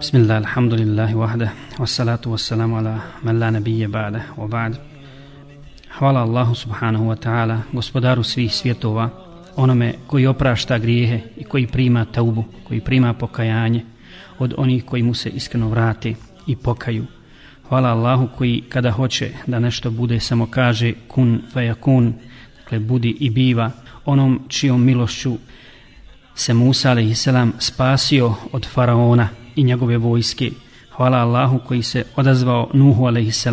بسم الله الحمد لله وحده والصلاة والسلام على من لا نبي بعده وبعد Hvala Allahu subhanahu wa ta'ala, gospodaru svih svjetova, onome koji oprašta grijehe i koji prima taubu, koji prima pokajanje od onih koji mu se iskreno vrate i pokaju. Hvala Allahu koji kada hoće da nešto bude samo kaže kun fajakun, dakle budi i biva, onom čijom milošću se Musa a.s. spasio od faraona i njegove vojske. Hvala Allahu koji se odazvao Nuhu a.s.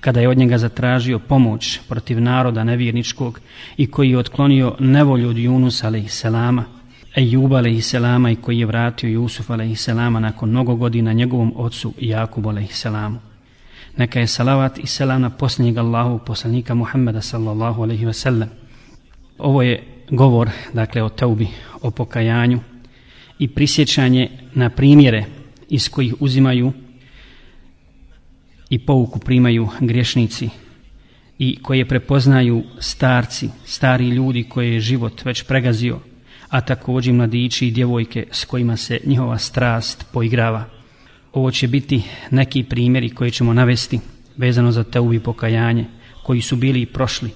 kada je od njega zatražio pomoć protiv naroda nevjerničkog i koji je otklonio nevolju od Junusa a.s. Ejuba a.s. i koji je vratio Jusuf a.s. nakon mnogo godina njegovom ocu Jakubu a.s. Neka je salavat i selam na posljednjeg Allahu poslanika Muhammeda sallallahu alaihi ve sellem. Ovo je govor, dakle, o taubi, o pokajanju i prisjećanje na primjere iz kojih uzimaju i pouku primaju griješnici i koje prepoznaju starci, stari ljudi koje je život već pregazio, a također mladići i djevojke s kojima se njihova strast poigrava. Ovo će biti neki primjeri koje ćemo navesti vezano za teubi pokajanje, koji su bili i prošli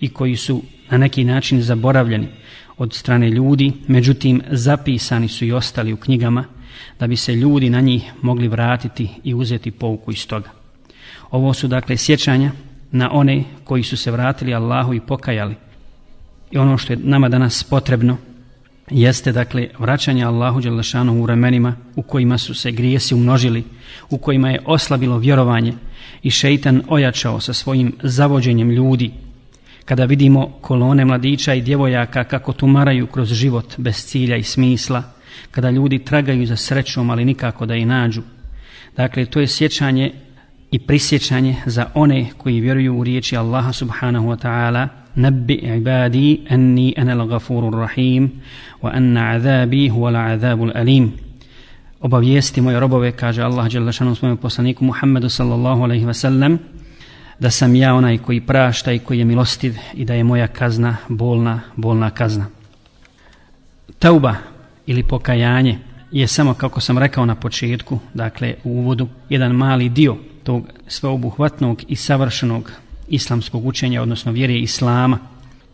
i koji su na neki način zaboravljeni od strane ljudi, međutim zapisani su i ostali u knjigama da bi se ljudi na njih mogli vratiti i uzeti pouku iz toga. Ovo su dakle sjećanja na one koji su se vratili Allahu i pokajali. I ono što je nama danas potrebno jeste dakle vraćanje Allahu Đelešanu u vremenima u kojima su se grijesi umnožili, u kojima je oslabilo vjerovanje i šeitan ojačao sa svojim zavođenjem ljudi. Kada vidimo kolone mladića i djevojaka kako tumaraju kroz život bez cilja i smisla, kada ljudi tragaju za srećom ali nikako da je nađu. Dakle, to je sjećanje i prisjećanje za one koji vjeruju u riječi Allaha subhanahu wa ta'ala Nabbi ibadi anni ana al-ghafurur rahim wa anna azabi huwa al-azabul alim Obavijesti moje robove, kaže Allah dželle svojom poslaniku Muhammedu sallallahu alaihi ve sellem da sam ja onaj koji prašta i koji je milostiv i da je moja kazna bolna, bolna kazna. Tauba ili pokajanje je samo, kako sam rekao na početku, dakle u uvodu, jedan mali dio tog sveobuhvatnog i savršenog islamskog učenja, odnosno vjere Islama,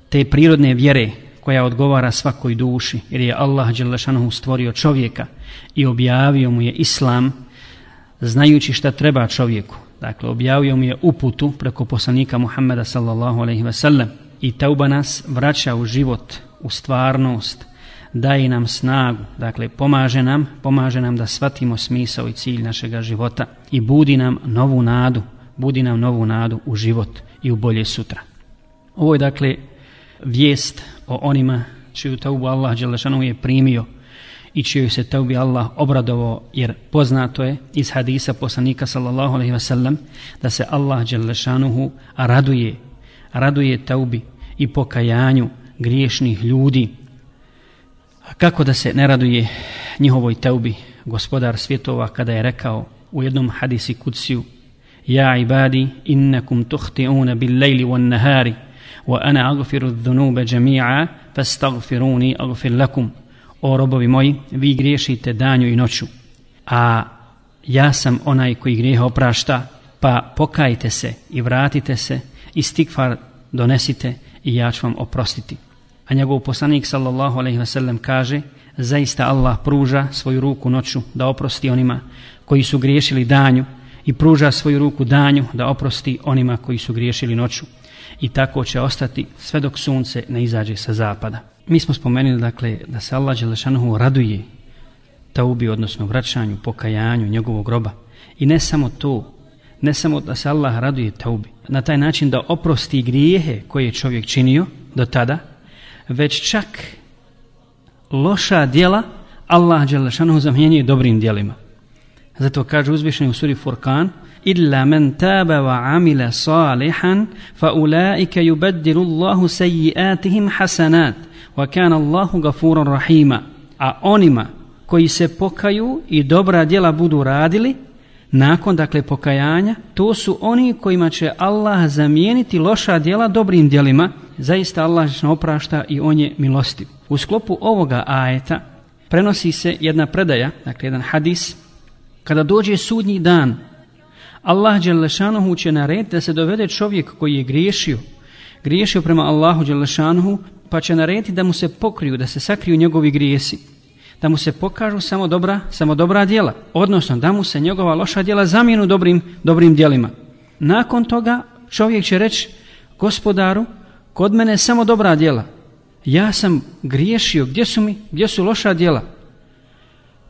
te prirodne vjere koja odgovara svakoj duši, jer je Allah Đelešanohu stvorio čovjeka i objavio mu je Islam, znajući šta treba čovjeku. Dakle, objavio mu je uputu preko poslanika Muhammeda sallallahu alaihi ve sellem i tauba nas vraća u život, u stvarnost, daje nam snagu, dakle pomaže nam, pomaže nam da shvatimo smisao i cilj našega života i budi nam novu nadu, budi nam novu nadu u život i u bolje sutra. Ovo je dakle vijest o onima čiju taubu Allah Đelešanu je primio i čiju se taubi Allah obradovao jer poznato je iz hadisa poslanika sallallahu alaihi ve sellem da se Allah Đelešanuhu raduje, raduje taubi i pokajanju griješnih ljudi kako da se ne raduje njihovoj teubi gospodar svjetova kada je rekao u jednom hadisi kuciju Ja ibadi innakum tuhti'una bil lejli wan nahari wa ana agfiru dhunube džemi'a fastagfiruni agfir lakum. O robovi moji, vi griješite danju i noću, a ja sam onaj koji grijeha oprašta, pa pokajte se i vratite se i stikfar donesite i ja ću vam oprostiti a njegov poslanik sallallahu alejhi ve sellem kaže zaista Allah pruža svoju ruku noću da oprosti onima koji su griješili danju i pruža svoju ruku danju da oprosti onima koji su griješili noću i tako će ostati sve dok sunce ne izađe sa zapada. Mi smo spomenuli dakle da se Allah Đelešanohu raduje taubi, odnosno vraćanju, pokajanju njegovog groba. I ne samo to, ne samo da se Allah raduje taubi, na taj način da oprosti grijehe koje je čovjek činio do tada, već čak loša djela Allah Đelešanu zamjenjuje dobrim djelima. Zato kaže uzvišeni u suri Furkan illa men taba wa amila salihan fa ulaika yubaddilu Allahu sayyi'atihim hasanat wa kana Allahu gafuran rahima a onima koji se pokaju i dobra djela budu radili nakon dakle pokajanja to su oni kojima će Allah zamijeniti loša djela dobrim djelima zaista Allah ne oprašta i on je milostiv. U sklopu ovoga ajeta prenosi se jedna predaja, dakle jedan hadis kada dođe sudnji dan, Allah Đelešanuhu će narediti da se dovede čovjek koji je griješio, griješio prema Allahu Đelešanuhu, pa će narediti da mu se pokriju, da se sakriju njegovi grijesi, da mu se pokažu samo dobra, samo dobra djela, odnosno da mu se njegova loša djela zamijenu dobrim, dobrim djelima. Nakon toga čovjek će reći, gospodaru, kod mene je samo dobra djela. Ja sam griješio, gdje su mi, gdje su loša djela?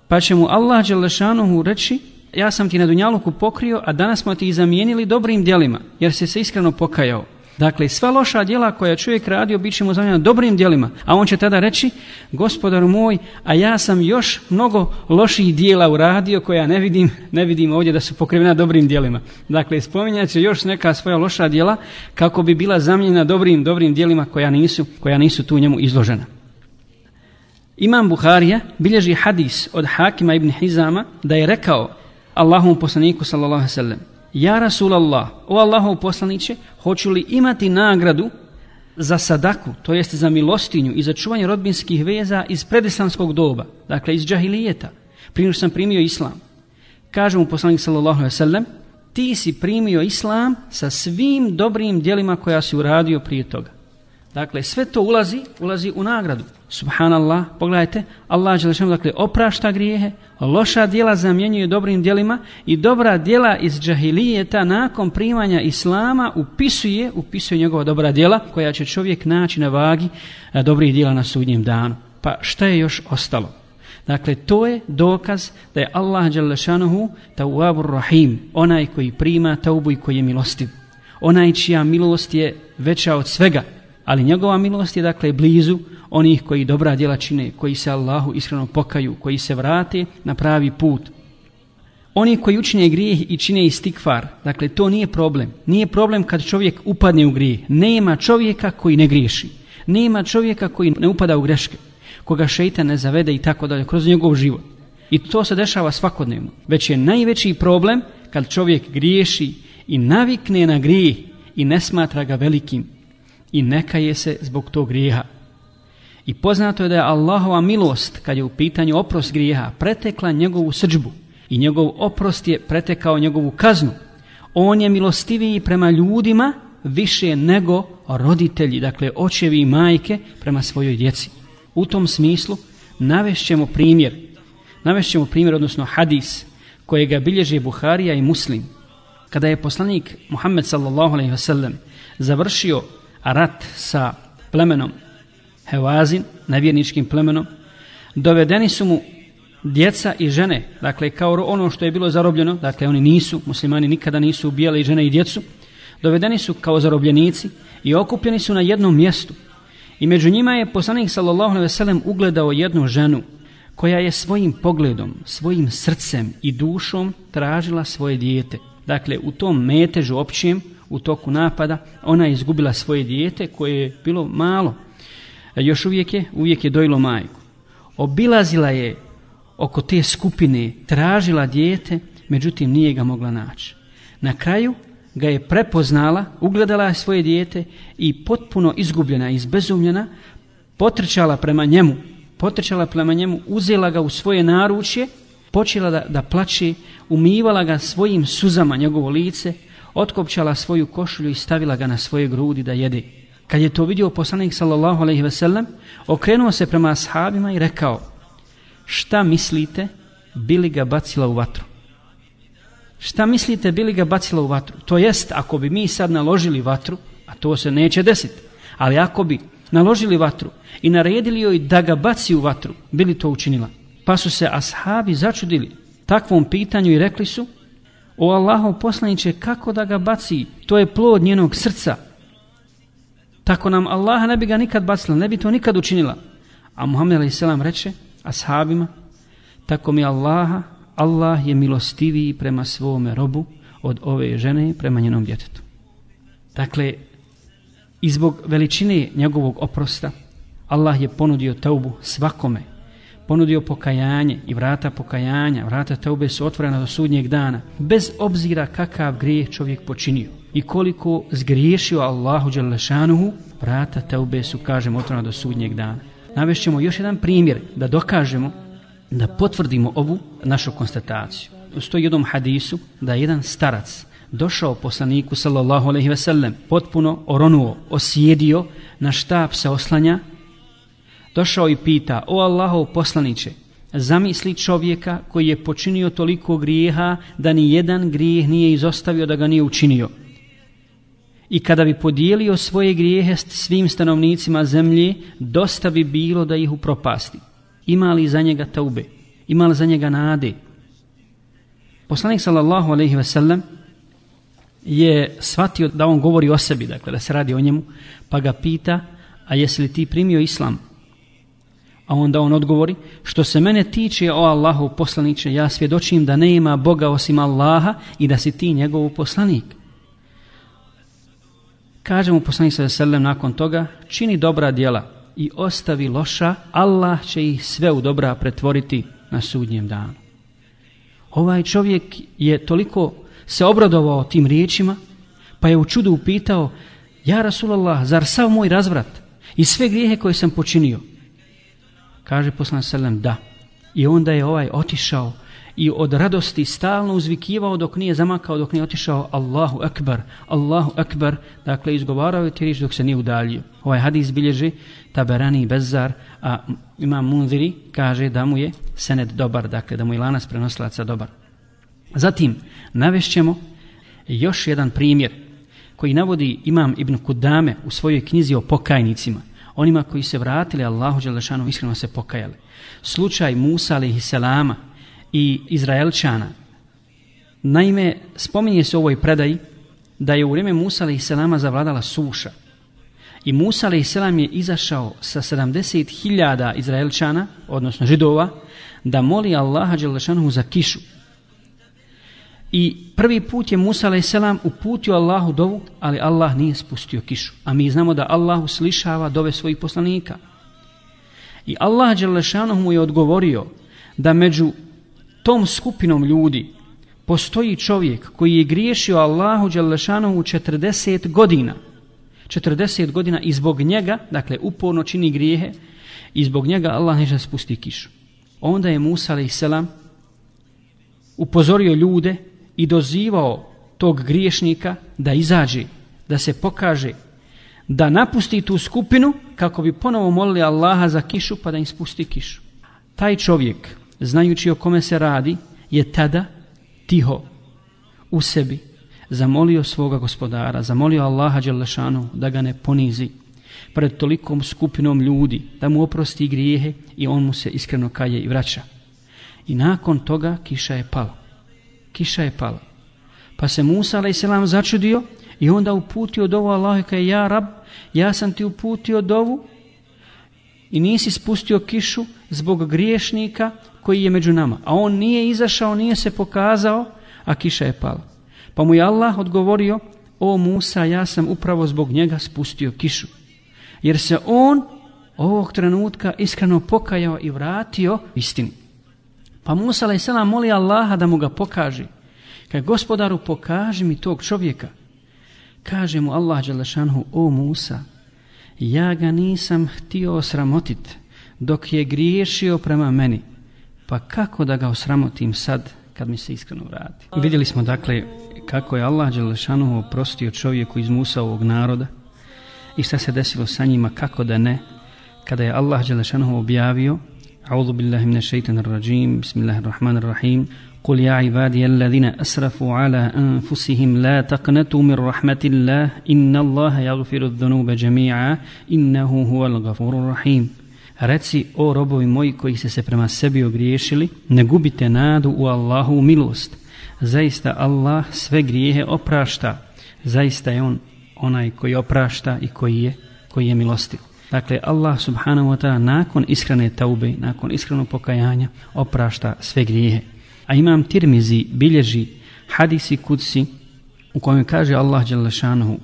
Pa će mu Allah Đelešanuhu reći, ja sam ti na Dunjaluku pokrio, a danas smo ti zamijenili dobrim djelima, jer si se iskreno pokajao. Dakle, sva loša djela koja čovjek radio, bit će mu zamljena dobrim djelima. A on će tada reći, gospodaru moj, a ja sam još mnogo loših djela uradio koja ne vidim, ne vidim ovdje da su pokrivena dobrim djelima. Dakle, spominjat će još neka svoja loša djela kako bi bila zamijenjena dobrim, dobrim djelima koja nisu, koja nisu tu njemu izložena. Imam Buharija bilježi hadis od Hakima ibn Hizama da je rekao Allahom poslaniku sallallahu alaihi sallam Ja Rasulallah, o Allahov poslaniće, hoću li imati nagradu za sadaku, to jest za milostinju i za čuvanje rodbinskih veza iz predislamskog doba, dakle iz džahilijeta, prije sam primio islam. Kaže mu poslanik sallallahu alejhi ve sellem: ti si primio islam sa svim dobrim djelima koja si uradio prije toga. Dakle, sve to ulazi, ulazi u nagradu. Subhanallah, pogledajte, Allah Đelešanu, dakle, oprašta grijehe, loša dijela zamjenjuje dobrim dijelima i dobra dijela iz džahilijeta nakon primanja Islama upisuje, upisuje njegova dobra dijela koja će čovjek naći na vagi eh, dobrih dijela na sudnjem danu. Pa šta je još ostalo? Dakle, to je dokaz da je Allah Đelešanuhu tawabur rahim, onaj koji prima taubu i koji je milostiv. Onaj čija milost je veća od svega, ali njegova milost je dakle blizu onih koji dobra djela čine, koji se Allahu iskreno pokaju, koji se vrate na pravi put. Oni koji učine grijeh i čine istikvar, dakle to nije problem. Nije problem kad čovjek upadne u grijeh. Nema čovjeka koji ne griješi. Nema čovjeka koji ne upada u greške, koga šeitan ne zavede i tako dalje, kroz njegov život. I to se dešava svakodnevno. Već je najveći problem kad čovjek griješi i navikne na grijeh i ne smatra ga velikim i neka je se zbog tog grijeha. I poznato je da je Allahova milost, kad je u pitanju oprost grijeha, pretekla njegovu srđbu i njegov oprost je pretekao njegovu kaznu. On je milostiviji prema ljudima više nego roditelji, dakle očevi i majke prema svojoj djeci. U tom smislu navešćemo primjer, navešćemo primjer, odnosno hadis, kojega bilježe Buharija i Muslim. Kada je poslanik Muhammed sallallahu alaihi ve sellem završio rat sa plemenom Hevazin, nevjerničkim plemenom, dovedeni su mu djeca i žene, dakle kao ono što je bilo zarobljeno, dakle oni nisu, muslimani nikada nisu ubijali žene i djecu, dovedeni su kao zarobljenici i okupljeni su na jednom mjestu. I među njima je poslanik sallallahu alejhi ve sellem ugledao jednu ženu koja je svojim pogledom, svojim srcem i dušom tražila svoje dijete. Dakle, u tom metežu općem, u toku napada, ona je izgubila svoje dijete koje je bilo malo. E, još uvijek je, uvijek je dojilo majku. Obilazila je oko te skupine, tražila dijete, međutim nije ga mogla naći. Na kraju ga je prepoznala, ugledala je svoje dijete i potpuno izgubljena, izbezumljena, potrčala prema njemu, potrčala prema njemu, uzela ga u svoje naručje, počela da, da plaće, umivala ga svojim suzama njegovo lice, otkopčala svoju košulju i stavila ga na svoje grudi da jede. Kad je to vidio poslanik sallallahu alejhi ve sellem, okrenuo se prema ashabima i rekao: "Šta mislite, bili ga bacila u vatru?" Šta mislite, bili ga bacila u vatru? To jest, ako bi mi sad naložili vatru, a to se neće desiti, ali ako bi naložili vatru i naredili joj da ga baci u vatru, bili to učinila. Pa su se ashabi začudili takvom pitanju i rekli su, O Allahov poslaniće, kako da ga baci? To je plod njenog srca. Tako nam Allah ne bi ga nikad bacila, ne bi to nikad učinila. A Muhammed a.s. reče ashabima, tako mi Allaha, Allah je milostiviji prema svome robu od ove žene prema njenom djetetu. Dakle, izbog veličine njegovog oprosta, Allah je ponudio taubu svakome ponudio pokajanje i vrata pokajanja, vrata teube su otvorena do sudnjeg dana, bez obzira kakav grijeh čovjek počinio i koliko zgriješio Allahu Đalešanuhu, vrata teube su, kažem, otvorena do sudnjeg dana. Navešćemo još jedan primjer da dokažemo, da potvrdimo ovu našu konstataciju. stoji jednom hadisu da je jedan starac došao poslaniku sallallahu alejhi ve sellem potpuno oronuo, osjedio na štab se oslanja došao i pita o Allahov poslanice zamisli čovjeka koji je počinio toliko grijeha da ni jedan grijeh nije izostavio da ga nije učinio. I kada bi podijelio svoje grijehe s svim stanovnicima zemlje dosta bi bilo da ih upropasti. Ima li za njega taube? Ima li za njega nade? Poslanik sallallahu alejhi ve sellem je shvatio da on govori o sebi, dakle da se radi o njemu, pa ga pita, a jesi li ti primio islam? A onda on odgovori, što se mene tiče o Allahu poslaniče, ja svjedočim da ne ima Boga osim Allaha i da si ti njegov poslanik. Kaže mu poslanik sa veselem nakon toga, čini dobra djela i ostavi loša, Allah će ih sve u dobra pretvoriti na sudnjem danu. Ovaj čovjek je toliko se obradovao tim riječima, pa je u čudu upitao, ja Rasulallah, zar sav moj razvrat i sve grijehe koje sam počinio? Kaže poslan Selem, da. I onda je ovaj otišao i od radosti stalno uzvikivao dok nije zamakao, dok nije otišao Allahu Akbar, Allahu Akbar, dakle izgovarao je ti dok se nije udaljio. Ovaj hadis bilježi Taberani i Bezzar, a imam Munziri kaže da mu je sened dobar, dakle da mu je lanas prenoslaca dobar. Zatim, navešćemo još jedan primjer koji navodi imam Ibn Kudame u svojoj knjizi o pokajnicima, onima koji se vratili Allahu Đelešanu iskreno se pokajali. Slučaj Musa alaihi selama i Izraelčana. Naime, spominje se u ovoj predaji da je u vrijeme Musa alaihi selama zavladala suša. I Musa alaihi selam je izašao sa 70.000 Izraelčana, odnosno židova, da moli Allaha Đelešanu za kišu. I prvi put je Musa a.s. uputio Allahu dovu, ali Allah nije spustio kišu. A mi znamo da Allah uslišava dove svojih poslanika. I Allah Đelešanohu mu je odgovorio da među tom skupinom ljudi postoji čovjek koji je griješio Allahu Đelešanohu u 40 godina. 40 godina i zbog njega, dakle uporno čini grijehe, i zbog njega Allah neće spusti kišu. Onda je Musa a.s. upozorio ljude i dozivao tog griješnika da izađe, da se pokaže, da napusti tu skupinu kako bi ponovo molili Allaha za kišu pa da im spusti kišu. Taj čovjek, znajući o kome se radi, je tada tiho u sebi zamolio svoga gospodara, zamolio Allaha Đelešanu da ga ne ponizi pred tolikom skupinom ljudi, da mu oprosti grijehe i on mu se iskreno kaje i vraća. I nakon toga kiša je pala kiša je pala. Pa se Musa a.s. začudio i onda uputio dovu Allahu kaj ja rab, ja sam ti uputio dovu i nisi spustio kišu zbog griješnika koji je među nama. A on nije izašao, nije se pokazao, a kiša je pala. Pa mu je Allah odgovorio, o Musa, ja sam upravo zbog njega spustio kišu. Jer se on ovog trenutka iskreno pokajao i vratio istinu. Pa Musa a.s. moli Allaha da mu ga pokaže. Kaj gospodaru pokaži mi tog čovjeka. Kaže mu Allah Đelešanhu, o Musa, ja ga nisam htio osramotit dok je griješio prema meni. Pa kako da ga osramotim sad kad mi se iskreno vrati? Vidjeli smo dakle kako je Allah Đelešanhu oprostio čovjeku iz Musa ovog naroda i šta se desilo sa njima, kako da ne, kada je Allah Đelešanhu objavio أعوذ بالله من الشيطان الرجيم بسم الله الرحمن الرحيم قل يا عبادي الذين أسرفوا على أنفسهم لا تقنطوا من رحمة الله إن الله يغفر الذنوب جميعا إنه هو الغفور الرحيم Reci, o robovi moji koji ste se prema sebi ogriješili, ne gubite nadu u Allahu milost. Zaista Allah sve grijehe oprašta. Zaista je On onaj koji oprašta i koji je, koji je milostiv. Dakle, Allah subhanahu wa ta'ala nakon iskrene taube, nakon iskrenog pokajanja, oprašta sve grijehe. A imam tirmizi, bilježi, hadisi, kudsi, u kojem kaže Allah djelašanuhu,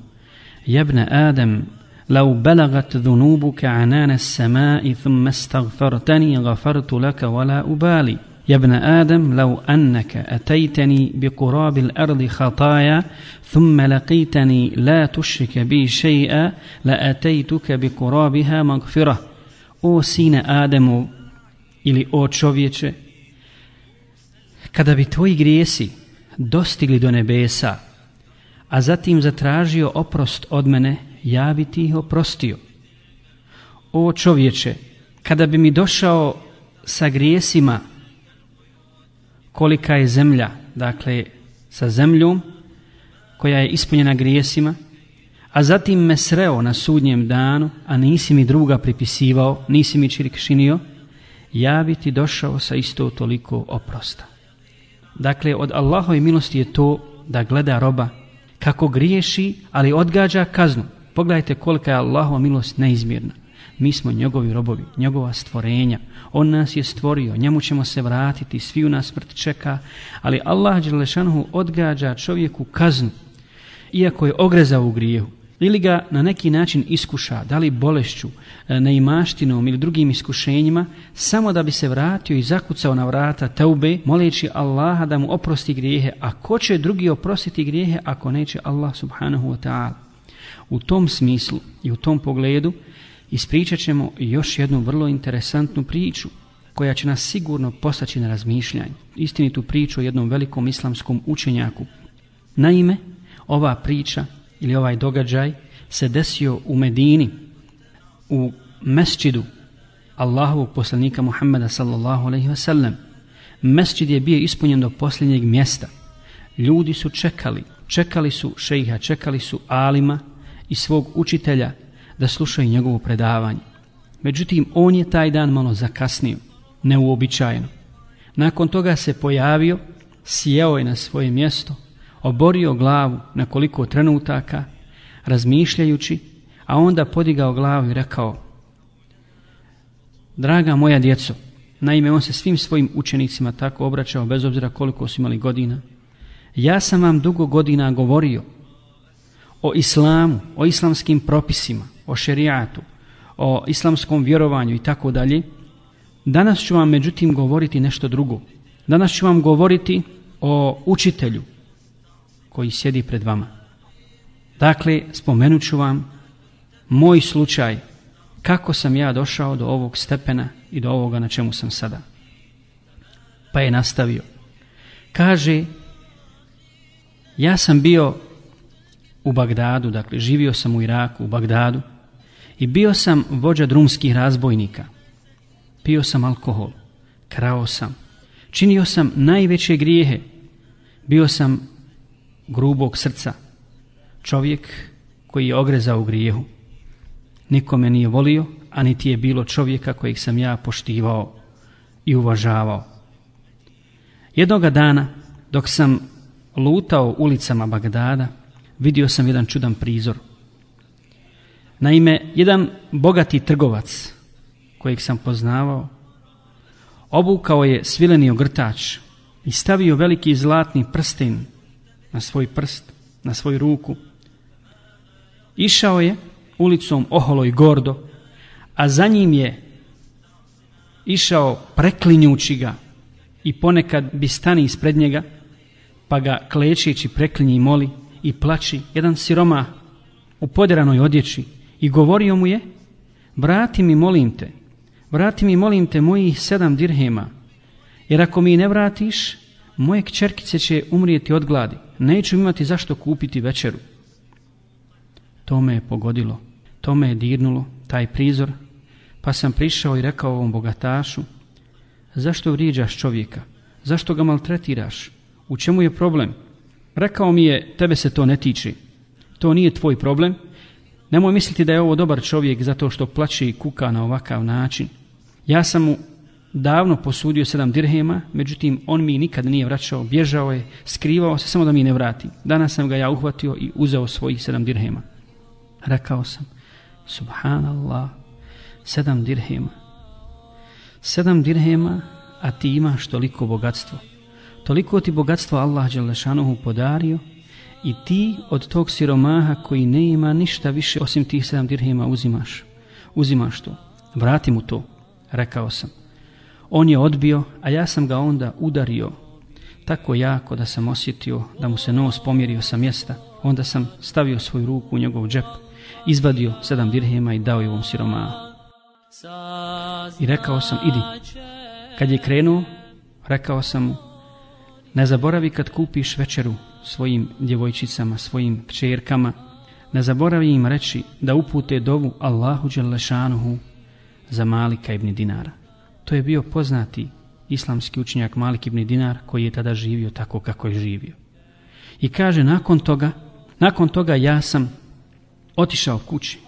Jebne Adam, لو بلغت ذنوبك عنان السماء ثم استغفرتني غفرت لك ولا أبالي يا ابن آدم لو أنك أتيتني بقراب الأرض خطايا ثم لقيتني لا تشرك بي شيئا لأتيتك بقرابها مغفرة O sine Ademu ili o čovječe, Kada bi tvoji grijesi dostigli do nebesa, a zatim zatražio oprost od mene, ja bi ti ih oprostio. O čovječe, kada bi mi došao sa grijesima kolika je zemlja, dakle sa zemljom koja je ispunjena grijesima, a zatim me sreo na sudnjem danu, a nisi mi druga pripisivao, nisi mi činio, ja bi ti došao sa isto toliko oprosta. Dakle, od Allahove milosti je to da gleda roba kako griješi, ali odgađa kaznu. Pogledajte kolika je Allahova milost neizmjerna. Mi smo njegovi robovi, njegova stvorenja. On nas je stvorio, njemu ćemo se vratiti, svi u nas smrt čeka, ali Allah Đelešanhu odgađa čovjeku kaznu, iako je ogrezao u grijehu ili ga na neki način iskuša, da li bolešću, e, neimaštinom ili drugim iskušenjima, samo da bi se vratio i zakucao na vrata teube, moleći Allaha da mu oprosti grijehe, a ko će drugi oprostiti grijehe ako neće Allah subhanahu wa ta'ala. U tom smislu i u tom pogledu ispričat ćemo još jednu vrlo interesantnu priču koja će nas sigurno postaći na razmišljanje. Istinitu priču o jednom velikom islamskom učenjaku. Naime, ova priča ili ovaj događaj se desio u Medini, u mesčidu Allahovog poslanika Muhammeda sallallahu alaihi ve sellem. Mesčid je bio ispunjen do posljednjeg mjesta. Ljudi su čekali, čekali su šejha, čekali su alima i svog učitelja da slušaju njegovo predavanje. Međutim, on je taj dan malo zakasnio, neuobičajeno. Nakon toga se pojavio, sjeo je na svoje mjesto, oborio glavu na koliko trenutaka, razmišljajući, a onda podigao glavu i rekao Draga moja djeco, naime on se svim svojim učenicima tako obraćao, bez obzira koliko su imali godina, ja sam vam dugo godina govorio o islamu, o islamskim propisima, o šerijatu, o islamskom vjerovanju i tako dalje, danas ću vam međutim govoriti nešto drugo. Danas ću vam govoriti o učitelju, koji sjedi pred vama. Dakle, spomenut ću vam moj slučaj, kako sam ja došao do ovog stepena i do ovoga na čemu sam sada. Pa je nastavio. Kaže, ja sam bio u Bagdadu, dakle živio sam u Iraku, u Bagdadu i bio sam vođa drumskih razbojnika. Pio sam alkohol, krao sam, činio sam najveće grijehe, bio sam grubog srca, čovjek koji je ogrezao u grijehu. Nikome nije volio, a niti je bilo čovjeka kojeg sam ja poštivao i uvažavao. Jednoga dana, dok sam lutao ulicama Bagdada, vidio sam jedan čudan prizor. Naime, jedan bogati trgovac, kojeg sam poznavao, obukao je svileni ogrtač i stavio veliki zlatni prsten na svoj prst, na svoju ruku. Išao je ulicom oholo i gordo, a za njim je išao preklinjući ga i ponekad bi stani ispred njega, pa ga klečeći preklinji i moli i plači jedan siroma u poderanoj odjeći i govorio mu je, vrati mi molim te, vrati mi molim te mojih sedam dirhema, jer ako mi ne vratiš, moje kćerkice će umrijeti od gladi neću imati zašto kupiti večeru. To me je pogodilo, to me je dirnulo, taj prizor, pa sam prišao i rekao ovom bogatašu, zašto vrijeđaš čovjeka, zašto ga maltretiraš, u čemu je problem? Rekao mi je, tebe se to ne tiče, to nije tvoj problem, nemoj misliti da je ovo dobar čovjek zato što plaće i kuka na ovakav način. Ja sam mu davno posudio sedam dirhema, međutim on mi nikad nije vraćao, bježao je, skrivao se samo da mi ne vrati. Danas sam ga ja uhvatio i uzeo svojih sedam dirhema. Rekao sam, subhanallah, sedam dirhema. Sedam dirhema, a ti imaš toliko bogatstvo. Toliko ti bogatstvo Allah Đalešanuhu podario i ti od tog siromaha koji ne ima ništa više osim tih sedam dirhema uzimaš. Uzimaš to. Vrati mu to. Rekao sam. On je odbio, a ja sam ga onda udario tako jako da sam osjetio da mu se nos pomjerio sa mjesta. Onda sam stavio svoju ruku u njegov džep, izvadio sedam dirhema i dao je ovom siromahu. I rekao sam, idi. Kad je krenuo, rekao sam mu, Ne zaboravi kad kupiš večeru svojim djevojčicama, svojim kćerkama, ne zaboravi im reći da upute dovu Allahu Đelešanuhu za Malika ibn Dinara. To je bio poznati islamski učenjak Malik ibn Dinar koji je tada živio tako kako je živio. I kaže nakon toga, nakon toga ja sam otišao kući,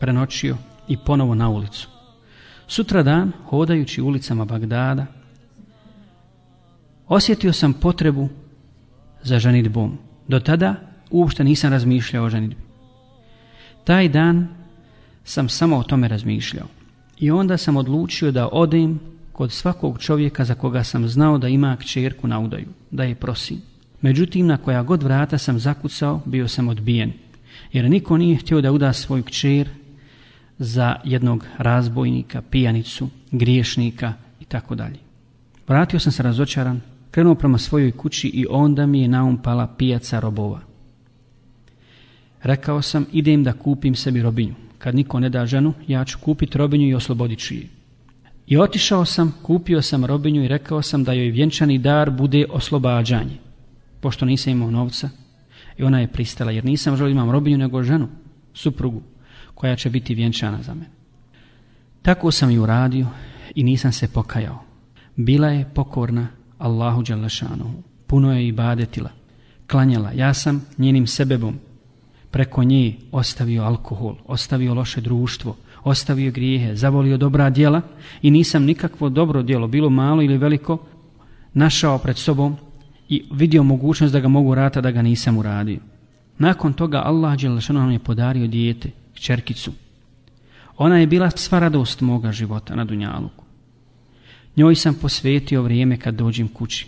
prenoćio i ponovo na ulicu. Sutra dan, hodajući ulicama Bagdada, osjetio sam potrebu za ženitbom. Do tada uopšte nisam razmišljao o ženitbi. Taj dan sam samo o tome razmišljao. I onda sam odlučio da odem kod svakog čovjeka za koga sam znao da ima kćerku na udaju, da je prosim. Međutim, na koja god vrata sam zakucao, bio sam odbijen, jer niko nije htio da uda svoju kćer za jednog razbojnika, pijanicu, griješnika i tako dalje. Vratio sam se razočaran, krenuo prema svojoj kući i onda mi je naumpala pijaca robova. Rekao sam, idem da kupim sebi robinju. Kad niko ne da ženu, ja ću kupiti robinju i oslobodit ću je. I otišao sam, kupio sam robinju i rekao sam da joj vjenčani dar bude oslobađanje. Pošto nisam imao novca, i ona je pristala, jer nisam želio imam robinju nego ženu, suprugu, koja će biti vjenčana za mene. Tako sam ju uradio i nisam se pokajao. Bila je pokorna Allahu Đalešanohu. Puno je ibadetila. Klanjala. Ja sam njenim sebebom preko nje ostavio alkohol, ostavio loše društvo, ostavio grijehe, zavolio dobra djela i nisam nikakvo dobro djelo, bilo malo ili veliko, našao pred sobom i vidio mogućnost da ga mogu rata da ga nisam uradio. Nakon toga Allah Đelešanu je podario dijete, čerkicu. Ona je bila sva radost moga života na Dunjaluku. Njoj sam posvetio vrijeme kad dođem kući.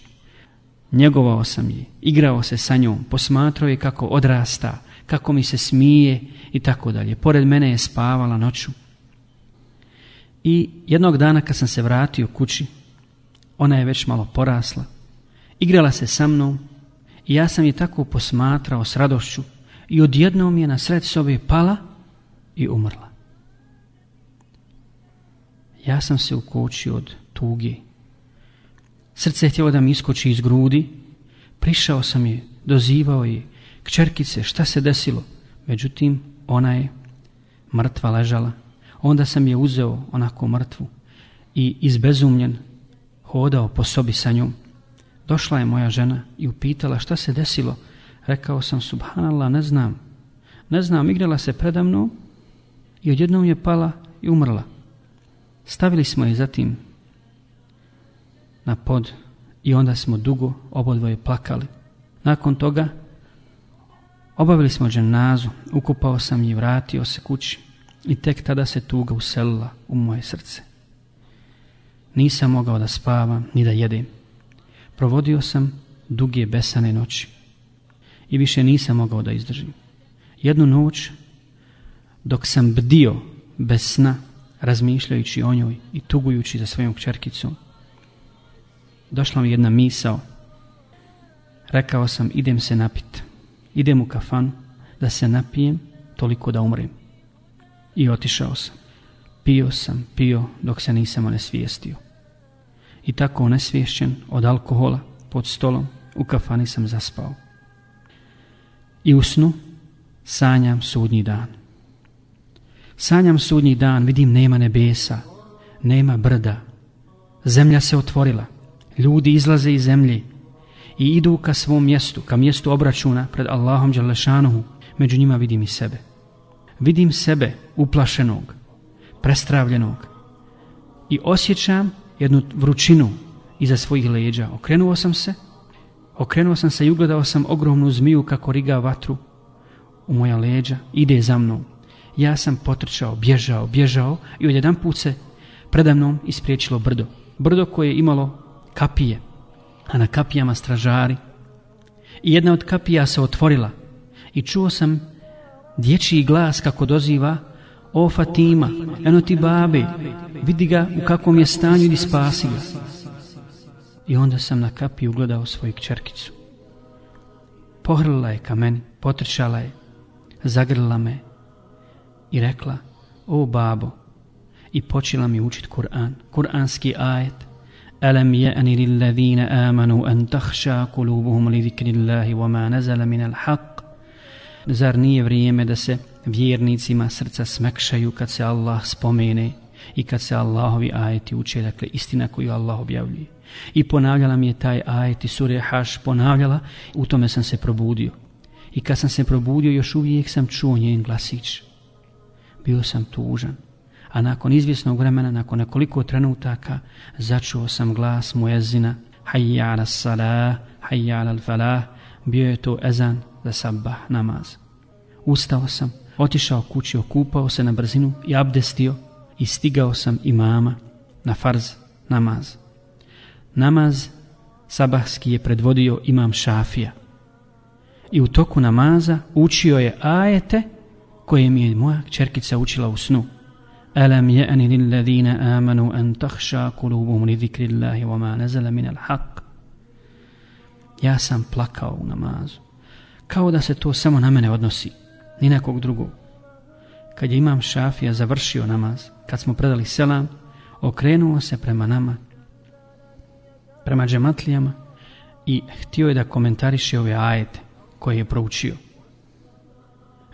Njegovao sam je, igrao se sa njom, posmatrao je kako odrasta, kako mi se smije i tako dalje. Pored mene je spavala noću. I jednog dana kad sam se vratio kući, ona je već malo porasla, igrala se sa mnom i ja sam je tako posmatrao s radošću i odjednom je na sred sobe pala i umrla. Ja sam se ukočio od tuge. Srce je htjelo da mi iskoči iz grudi. Prišao sam je, dozivao je, kćerkice, šta se desilo? Međutim, ona je mrtva ležala. Onda sam je uzeo onako mrtvu i izbezumljen hodao po sobi sa njom. Došla je moja žena i upitala šta se desilo. Rekao sam, subhanallah, ne znam. Ne znam, igrala se predamno i odjednom je pala i umrla. Stavili smo je zatim na pod i onda smo dugo obodvoje plakali. Nakon toga obavili smo dženazu, ukupao sam i vratio se kući i tek tada se tuga uselila u moje srce. Nisam mogao da spavam ni da jedem. Provodio sam duge besane noći i više nisam mogao da izdržim. Jednu noć, dok sam bdio bez sna, razmišljajući o njoj i tugujući za svojom kćerkicom, došla mi jedna misao. Rekao sam, idem se napit. Idem u kafanu da se napijem toliko da umrem. I otišao sam. Pio sam, pio dok se nisam onesvijestio. I tako onesvješćen od alkohola pod stolom u kafani sam zaspao. I u snu sanjam sudnji dan. Sanjam sudnji dan, vidim nema nebesa, nema brda. Zemlja se otvorila, ljudi izlaze iz zemlje i idu ka svom mjestu, ka mjestu obračuna pred Allahom Đalešanuhu. Među njima vidim i sebe. Vidim sebe uplašenog, prestravljenog i osjećam jednu vrućinu iza svojih leđa. Okrenuo sam se, okrenuo sam se i ugledao sam ogromnu zmiju kako riga vatru u moja leđa, ide za mnom. Ja sam potrčao, bježao, bježao i odjedan put se predamnom ispriječilo brdo. Brdo koje je imalo kapije, a na kapijama stražari. I jedna od kapija se otvorila i čuo sam dječji glas kako doziva O Fatima, eno ti babe, vidi ga u kakvom je stanju i spasi ga. I onda sam na kapiju ugledao svoju kćerkicu. Pohrlila je ka meni, potrčala je, zagrlila me i rekla, o babo, i počela mi učit Kur'an, kur'anski ajet, ألم يأن للذين آمنوا أن تخشى قلوبهم لذكر الله وما نزل من الحق Zar nije vrijeme da se vjernicima srca smekšaju kad se Allah spomene i kad se Allahovi ajeti uče, dakle istina koju Allah objavljuje. I ponavljala mi je taj ajet i sure Haš ponavljala, u tome sam se probudio. I kad sam se probudio, još uvijek sam čuo njen glasić. Bio sam tužan, a nakon izvjesnog vremena, nakon nekoliko trenutaka, začuo sam glas muezina, hayya ala salah, hayya ala falah, bio je to ezan za sabah namaz. Ustao sam, otišao kući, okupao se na brzinu i abdestio i stigao sam imama na farz namaz. Namaz sabahski je predvodio imam šafija. I u toku namaza učio je ajete koje mi je moja čerkica učila u snu. Alam يأن للذين ladina amanu an قلوبهم qulubuhum li dhikrillahi نزل من nazala min al-haq. Ja sam plakao u namazu. Kao da se to samo na mene odnosi, ni na kog drugog. Kad je imam šafija završio namaz, kad smo predali selam, okrenuo se prema nama, prema džematlijama i htio je da komentariše ove ajete koje je proučio.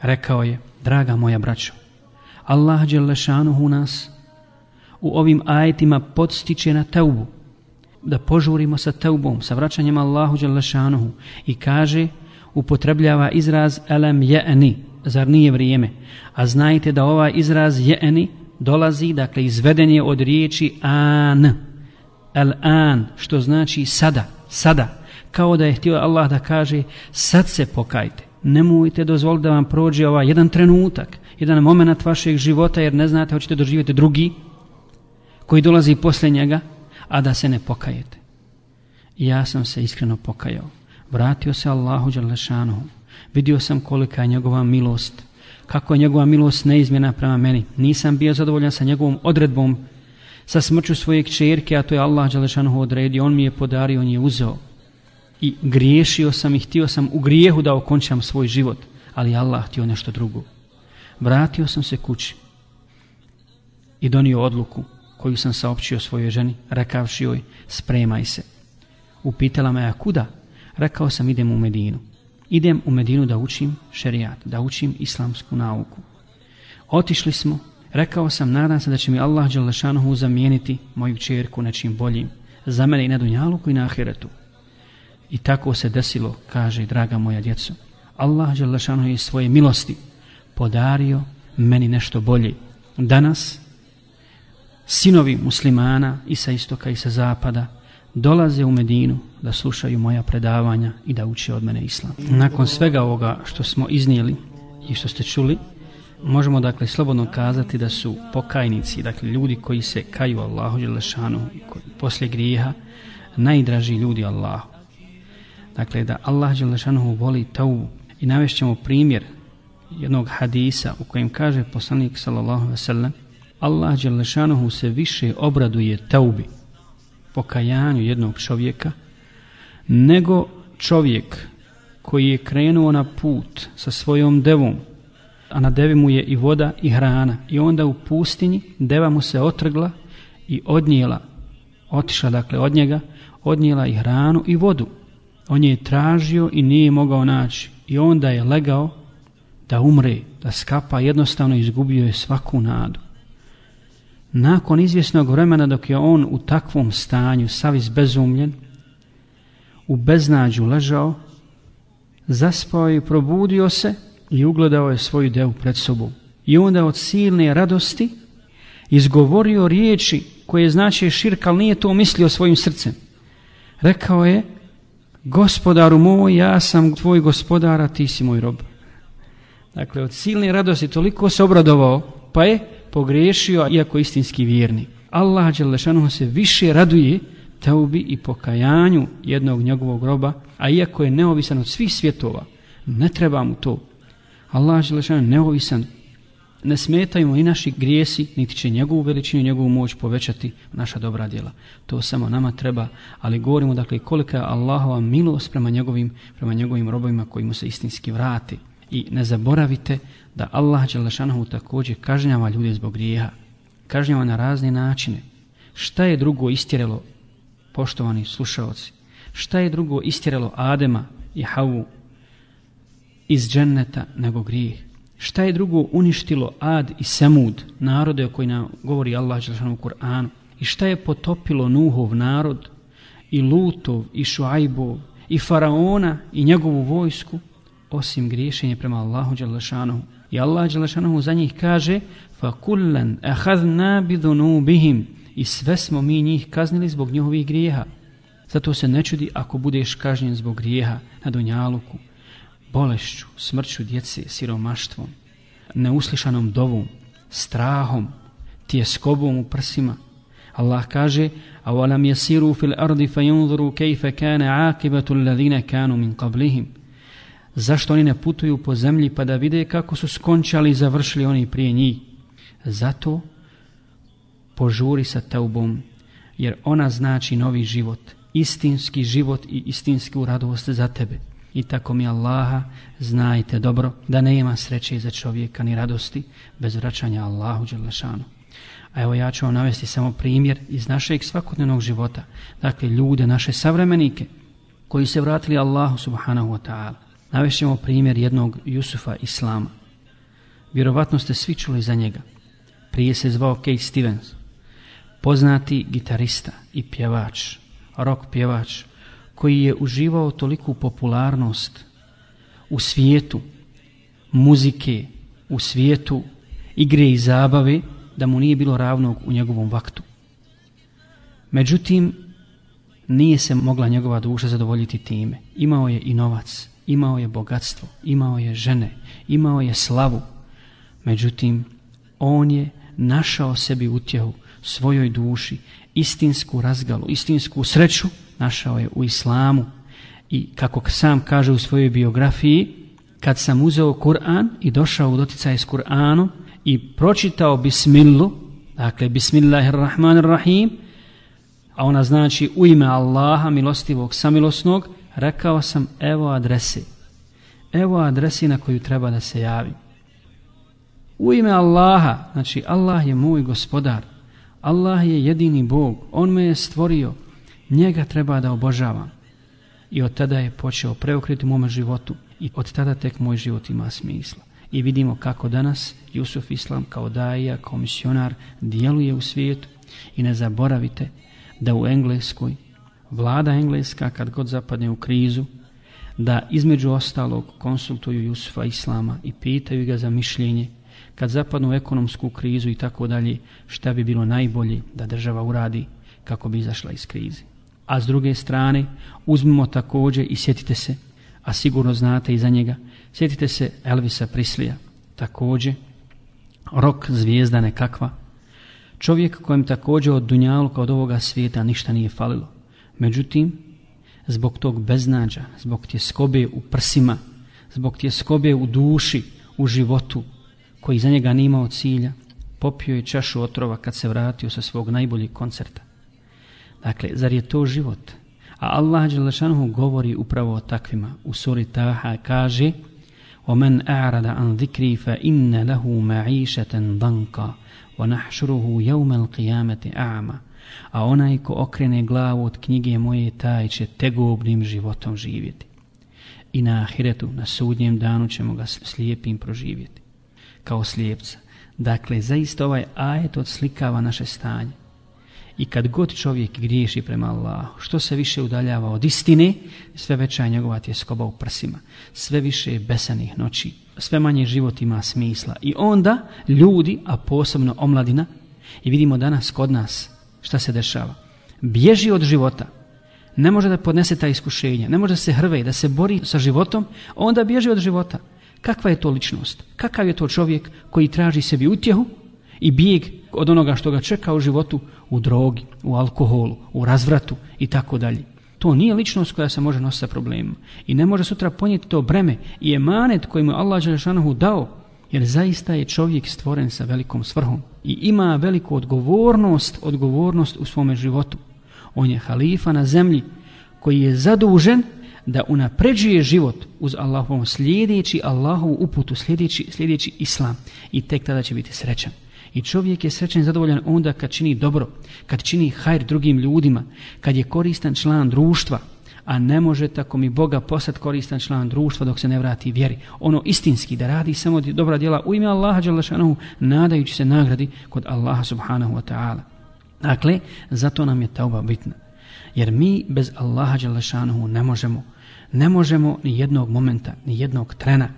Rekao je, draga moja braćo, Allah Đelešanuhu nas u ovim ajetima podstiče na teubu, da požurimo sa teubom, sa vraćanjem Allahu Đelešanuhu i kaže, upotrebljava izraz elem je'ni, zar nije vrijeme? A znajte da ovaj izraz je'ni dolazi, dakle, izveden je od riječi an, el an, što znači sada, sada, kao da je htio Allah da kaže, sad se pokajte, nemojte dozvoliti da vam prođe ovaj jedan trenutak, jedan moment vašeg života, jer ne znate, hoćete doživjeti drugi, koji dolazi posle njega, a da se ne pokajete. I ja sam se iskreno pokajao. Vratio se Allahu Đalešanu. Vidio sam kolika je njegova milost. Kako je njegova milost neizmjena prema meni. Nisam bio zadovoljan sa njegovom odredbom, sa smrću svoje kćerke, a to je Allah Đalešanu odredio. On mi je podario, on je uzeo. I griješio sam i htio sam u grijehu da okončam svoj život. Ali Allah htio nešto drugo. Vratio sam se kući i donio odluku koju sam saopćio svojoj ženi, rekavši joj, spremaj se. Upitala me, a kuda? Rekao sam, idem u Medinu. Idem u Medinu da učim šerijat, da učim islamsku nauku. Otišli smo, rekao sam, nadam se da će mi Allah Đalešanuhu zamijeniti moju čerku nečim boljim, za mene i na Dunjaluku i na Ahiretu. I tako se desilo, kaže, draga moja djeco, Allah Đalešanuhu je svoje milosti podario meni nešto bolje. Danas, sinovi muslimana i sa istoka i sa zapada dolaze u Medinu da slušaju moja predavanja i da uče od mene islam. Nakon svega ovoga što smo iznijeli i što ste čuli, možemo dakle slobodno kazati da su pokajnici, dakle ljudi koji se kaju Allahu Đelešanu poslije grijeha, najdraži ljudi Allahu. Dakle, da Allah Đelešanu voli taubu i navešćemo primjer jednog hadisa u kojem kaže poslanik sallallahu alejhi ve sellem Allah dželle se više obraduje taubi pokajanju jednog čovjeka nego čovjek koji je krenuo na put sa svojom devom a na devi mu je i voda i hrana. I onda u pustinji deva mu se otrgla i odnijela otišla dakle od njega odnijela i hranu i vodu. On je tražio i nije mogao naći. I onda je legao da umre, da skapa, jednostavno izgubio je svaku nadu. Nakon izvjesnog vremena dok je on u takvom stanju, sav izbezumljen, u beznađu ležao, zaspao i probudio se i ugledao je svoju devu pred sobom. I onda od silne radosti izgovorio riječi koje znači širk, ali nije to mislio svojim srcem. Rekao je, gospodaru moj, ja sam tvoj gospodara, ti si moj rob. Dakle, od silne radosti toliko se obradovao, pa je pogriješio, iako istinski vjerni. Allah Đelešanu se više raduje teubi i pokajanju jednog njegovog groba, a iako je neovisan od svih svjetova, ne treba mu to. Allah Đelešanu neovisan, ne smetaju mu ni naši grijesi, niti će njegovu veličinu i njegovu moć povećati naša dobra djela. To samo nama treba, ali govorimo dakle kolika je Allahova milost prema njegovim, prema njegovim robovima koji mu se istinski vrati. I ne zaboravite da Allah Đelešanohu također kažnjava ljude zbog grijeha. Kažnjava na razne načine. Šta je drugo istjerelo poštovani slušalci, šta je drugo istjerelo Adema i Havu iz dženneta nego grijeh? Šta je drugo uništilo Ad i Semud, narode o koji nam govori Allah u Kur'anu? I šta je potopilo Nuhov narod i Lutov i Šuajbov i Faraona i njegovu vojsku osim griješenja prema Allahu Đalešanohu? I Allah Đalešanohu za njih kaže فَكُلًّا أَحَذْنَا بِذُنُوبِهِمْ I sve smo mi njih kaznili zbog njihovih grijeha. Zato se ne čudi ako budeš kažnjen zbog grijeha na Dunjaluku, bolešću, smrću djece, siromaštvom, neuslišanom dovom, strahom, tjeskobom u prsima. Allah kaže, أَوَلَمْ يَسِيرُوا فِي الْأَرْضِ فَيُنْظُرُوا كَيْفَ كَانَ عَاقِبَةُ الَّذِينَ كَانُوا مِنْ قَبْلِهِمْ Zašto oni ne putuju po zemlji pa da vide kako su skončali i završili oni prije njih? Zato požuri sa taubom, jer ona znači novi život, istinski život i istinsku radost za tebe. I tako mi Allaha znajte dobro da ne ima sreće za čovjeka ni radosti bez vraćanja Allahu Đelešanu. A evo ja ću vam navesti samo primjer iz našeg svakodnevnog života. Dakle, ljude, naše savremenike koji se vratili Allahu subhanahu wa ta'ala. Navešćemo primjer jednog Jusufa Islama. Vjerovatno ste svi čuli za njega. Prije se zvao Kate Stevens. Poznati gitarista i pjevač, rock pjevač, koji je uživao toliku popularnost u svijetu muzike, u svijetu igre i zabave, da mu nije bilo ravnog u njegovom vaktu. Međutim, nije se mogla njegova duša zadovoljiti time. Imao je i novac, imao je bogatstvo, imao je žene, imao je slavu. Međutim, on je našao sebi utjehu svojoj duši, istinsku razgalu, istinsku sreću, našao je u islamu. I kako sam kaže u svojoj biografiji, kad sam uzeo Kur'an i došao u doticaj s Kur'anom i pročitao Bismillu, dakle Bismillahirrahmanirrahim, a ona znači u ime Allaha, milostivog, samilosnog, rekao sam evo adrese. Evo adresi na koju treba da se javi. U ime Allaha, znači Allah je moj gospodar, Allah je jedini Bog, On me je stvorio, njega treba da obožavam. I od tada je počeo preokriti u mome životu i od tada tek moj život ima smisla. I vidimo kako danas Jusuf Islam kao daija, kao misionar djeluje u svijetu i ne zaboravite da u Engleskoj vlada Engleska kad god zapadne u krizu da između ostalog konsultuju Jusufa Islama i pitaju ga za mišljenje kad zapadnu u ekonomsku krizu i tako dalje, šta bi bilo najbolje da država uradi kako bi izašla iz krize. A s druge strane, uzmimo također i sjetite se, a sigurno znate i za njega, sjetite se Elvisa Prislija, također, rok zvijezda nekakva, čovjek kojem također od Dunjaluka, od ovoga svijeta ništa nije falilo. Međutim, zbog tog beznađa, zbog tje skobe u prsima, zbog tje skobe u duši, u životu, koji za njega nimao cilja, popio je čašu otrova kad se vratio sa svog najboljeg koncerta. Dakle, zar je to život? A Allah Đelešanuhu govori upravo o takvima. U suri Taha kaže وَمَنْ أَعْرَدَ عَنْ ذِكْرِي فَإِنَّ لَهُ مَعِيشَةً ضَنْكَ وَنَحْشُرُهُ يَوْمَ الْقِيَامَةِ أَعْمَ A onaj ko okrene glavu od knjige moje, taj će tegobnim životom živjeti. I na ahiretu, na sudnjem danu ćemo ga slijepim proživjeti kao slijepca. Dakle, zaista ovaj ajet odslikava naše stanje. I kad god čovjek griješi prema Allahu, što se više udaljava od istine, sve veća je njegova tjeskoba u prsima, sve više je besanih noći, sve manje život ima smisla. I onda ljudi, a posebno omladina, i vidimo danas kod nas šta se dešava, bježi od života, ne može da podnese ta iskušenja, ne može da se hrve, da se bori sa životom, onda bježi od života. Kakva je to ličnost? Kakav je to čovjek koji traži sebi utjehu i bijeg od onoga što ga čeka u životu u drogi, u alkoholu, u razvratu i tako dalje. To nije ličnost koja se može nositi sa problemima. I ne može sutra ponijeti to breme i emanet koji mu Allah Đelešanohu dao, jer zaista je čovjek stvoren sa velikom svrhom i ima veliku odgovornost, odgovornost u svome životu. On je halifa na zemlji koji je zadužen da unapređuje život uz Allahovom slijedeći Allahovu uputu, slijedeći, slijedeći Islam i tek tada će biti srećan. I čovjek je srećan i zadovoljan onda kad čini dobro, kad čini hajr drugim ljudima, kad je koristan član društva, a ne može tako mi Boga posad koristan član društva dok se ne vrati vjeri. Ono istinski da radi samo dobra djela u ime Allaha Đalešanohu, nadajući se nagradi kod Allaha Subhanahu wa ta'ala. Dakle, zato nam je tauba bitna. Jer mi bez Allaha Đalešanohu ne možemo, ne možemo ni jednog momenta, ni jednog trena.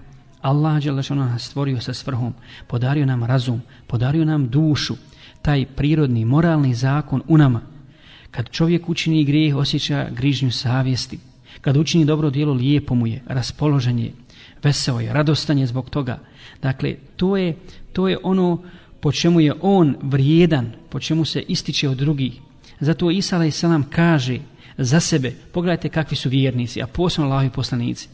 Allah Đalešanohu nas stvorio sa svrhom, podario nam razum, podario nam dušu, taj prirodni, moralni zakon u nama, Kad čovjek učini grijeh, osjeća grižnju savjesti. Kad učini dobro djelo, lijepo mu je, raspoložen je, veseo je, radostan je zbog toga. Dakle, to je, to je ono po čemu je on vrijedan, po čemu se ističe od drugih. Zato Isa a.s. kaže za sebe, pogledajte kakvi su vjernici, a posebno Allahovi poslanici.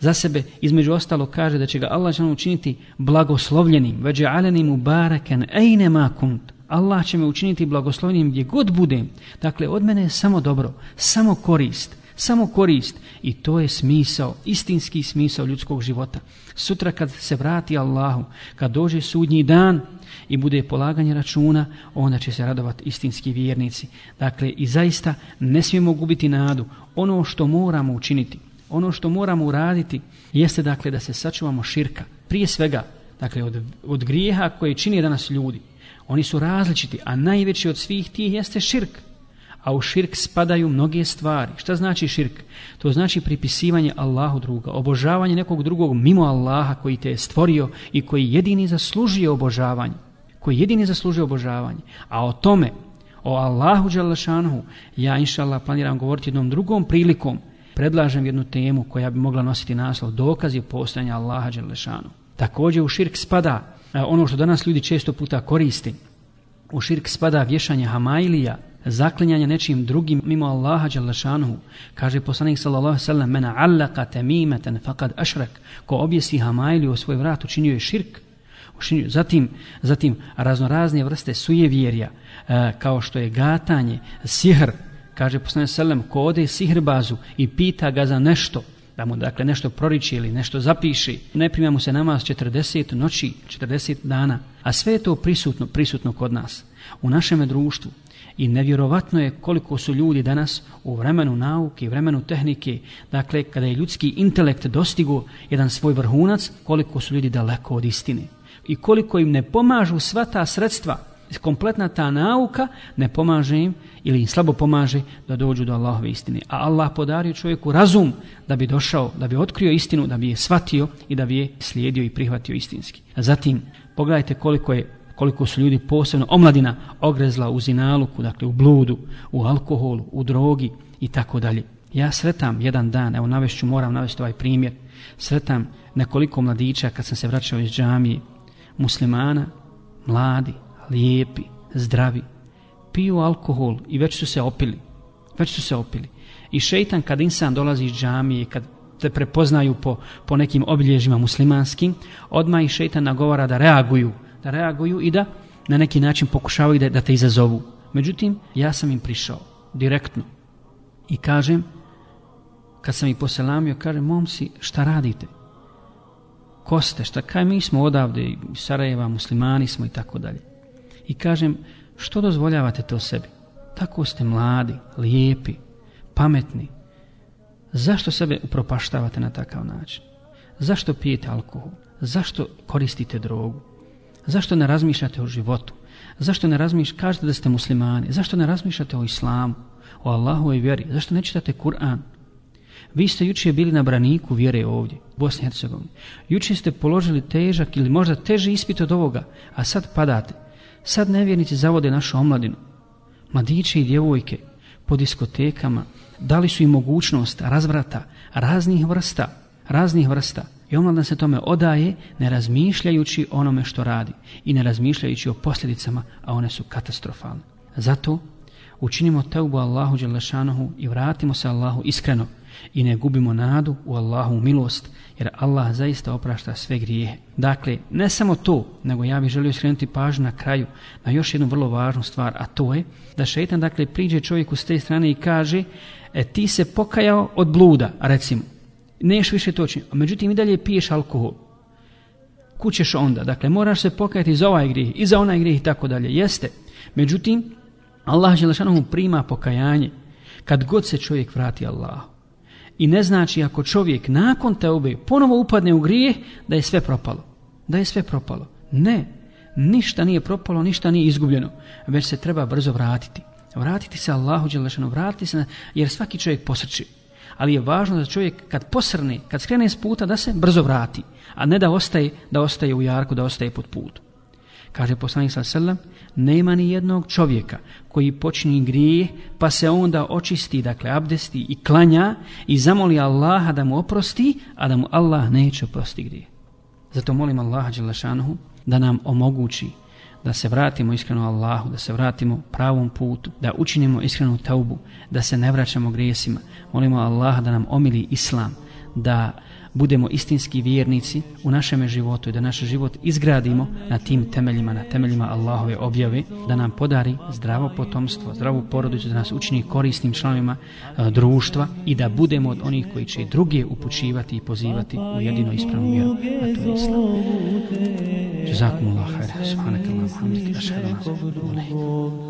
Za sebe, između ostalo, kaže da će ga Allah učiniti blagoslovljenim, veđe alenim u baraken, ejne ma kunt. Allah će me učiniti blagoslovnim gdje god budem. Dakle, od mene je samo dobro, samo korist, samo korist. I to je smisao, istinski smisao ljudskog života. Sutra kad se vrati Allahu, kad dođe sudnji dan i bude polaganje računa, onda će se radovati istinski vjernici. Dakle, i zaista ne smijemo gubiti nadu. Ono što moramo učiniti, ono što moramo uraditi, jeste dakle da se sačuvamo širka. Prije svega, dakle, od, od grijeha koje čini danas ljudi, Oni su različiti, a najveći od svih tih jeste širk. A u širk spadaju mnoge stvari. Šta znači širk? To znači pripisivanje Allahu druga, obožavanje nekog drugog mimo Allaha koji te je stvorio i koji jedini zaslužuje obožavanje. Koji jedini zaslužuje obožavanje. A o tome, o Allahu Đalašanhu, ja inša Allah planiram govoriti jednom drugom prilikom, predlažem jednu temu koja bi mogla nositi naslov dokazi postojanja Allaha Đalašanhu. Također u širk spada ono što danas ljudi često puta koristi. U širk spada vješanje hamailija, zaklinjanje nečim drugim mimo Allaha Đalešanuhu. Kaže poslanik sallallahu sallam, mena allaka temimeten faqad ašrak, ko objesi hamailiju o svoj vrat učinio je širk. Učinio. Zatim, zatim raznorazne vrste sujevjerja, e, kao što je gatanje, sihr, kaže poslanik sallam, ko ode sihrbazu i pita ga za nešto, da mu dakle nešto proriči ili nešto zapiši, ne prima mu se namaz 40 noći, 40 dana, a sve je to prisutno, prisutno kod nas, u našem društvu. I nevjerovatno je koliko su ljudi danas u vremenu nauke vremenu tehnike, dakle kada je ljudski intelekt dostigo jedan svoj vrhunac, koliko su ljudi daleko od istine. I koliko im ne pomažu sva ta sredstva, kompletna ta nauka ne pomaže im ili im slabo pomaže da dođu do Allahove istine. A Allah podario čovjeku razum da bi došao, da bi otkrio istinu, da bi je shvatio i da bi je slijedio i prihvatio istinski. A zatim, pogledajte koliko je koliko su ljudi posebno omladina ogrezla u zinaluku, dakle u bludu, u alkoholu, u drogi i tako dalje. Ja sretam jedan dan, evo navešću, moram navesti ovaj primjer, sretam nekoliko mladića kad sam se vraćao iz džamije, muslimana, mladi, lijepi, zdravi, piju alkohol i već su se opili. Već su se opili. I šeitan kad insan dolazi iz džamije, kad te prepoznaju po, po nekim obilježima muslimanskim, odmah i šeitan nagovara da reaguju, da reaguju i da na neki način pokušavaju da, da te izazovu. Međutim, ja sam im prišao direktno i kažem, kad sam ih poselamio, kažem, momci, šta radite? Ko ste? Šta? Kaj mi smo odavde, iz Sarajeva, muslimani smo i tako dalje. I kažem, Što dozvoljavate to sebi? Tako ste mladi, lijepi, pametni. Zašto sebe upropaštavate na takav način? Zašto pijete alkohol? Zašto koristite drogu? Zašto ne razmišljate o životu? Zašto ne razmišljate, kažete da ste muslimani? Zašto ne razmišljate o islamu? O Allahu i vjeri? Zašto ne čitate Kur'an? Vi ste juče bili na braniku vjere ovdje, u Bosni i Hercegovini. Juče ste položili težak ili možda teži ispit od ovoga, a sad padate. Sad nevjernici zavode našu omladinu. Mladiće i djevojke po diskotekama dali su im mogućnost razvrata raznih vrsta, raznih vrsta. I omladna se tome odaje ne razmišljajući onome što radi i ne razmišljajući o posljedicama, a one su katastrofalne. Zato učinimo teubu Allahu Đelešanohu i vratimo se Allahu iskreno i ne gubimo nadu u Allahu milost, jer Allah zaista oprašta sve grijehe. Dakle, ne samo to, nego ja bih želio skrenuti pažnju na kraju na još jednu vrlo važnu stvar, a to je da šeitan dakle priđe čovjeku s te strane i kaže e, ti se pokajao od bluda, recimo, neš više točno, a međutim i dalje piješ alkohol. kućeš onda? Dakle, moraš se pokajati za ovaj grijeh i za onaj grijeh i tako dalje. Jeste. Međutim, Allah Želešanohu prima pokajanje kad god se čovjek vrati Allahu. I ne znači ako čovjek nakon te obe ponovo upadne u grijeh da je sve propalo. Da je sve propalo. Ne, ništa nije propalo, ništa nije izgubljeno. Već se treba brzo vratiti. Vratiti se Allahu Đelešanu, vratiti se, na, jer svaki čovjek posrči. Ali je važno da čovjek kad posrne, kad skrene s puta, da se brzo vrati. A ne da ostaje, da ostaje u jarku, da ostaje pod putu. Kaže poslanik sa sallam, nema ni jednog čovjeka koji počini grije, pa se onda očisti, dakle abdesti i klanja i zamoli Allaha da mu oprosti, a da mu Allah neće oprosti grije. Zato molim Allaha Đelešanuhu da nam omogući da se vratimo iskreno Allahu, da se vratimo pravom putu, da učinimo iskrenu taubu, da se ne vraćamo grijesima. Molimo Allaha da nam omili Islam, da budemo istinski vjernici u našem životu i da naš život izgradimo na tim temeljima, na temeljima Allahove objave, da nam podari zdravo potomstvo, zdravu porodicu, da nas učini korisnim članovima e, društva i da budemo od onih koji će druge upućivati i pozivati u jedino ispravnu vjeru, a to je Islam. Jazakumullah khair. Subhanakallah, alhamdulillah, ashhadu nas,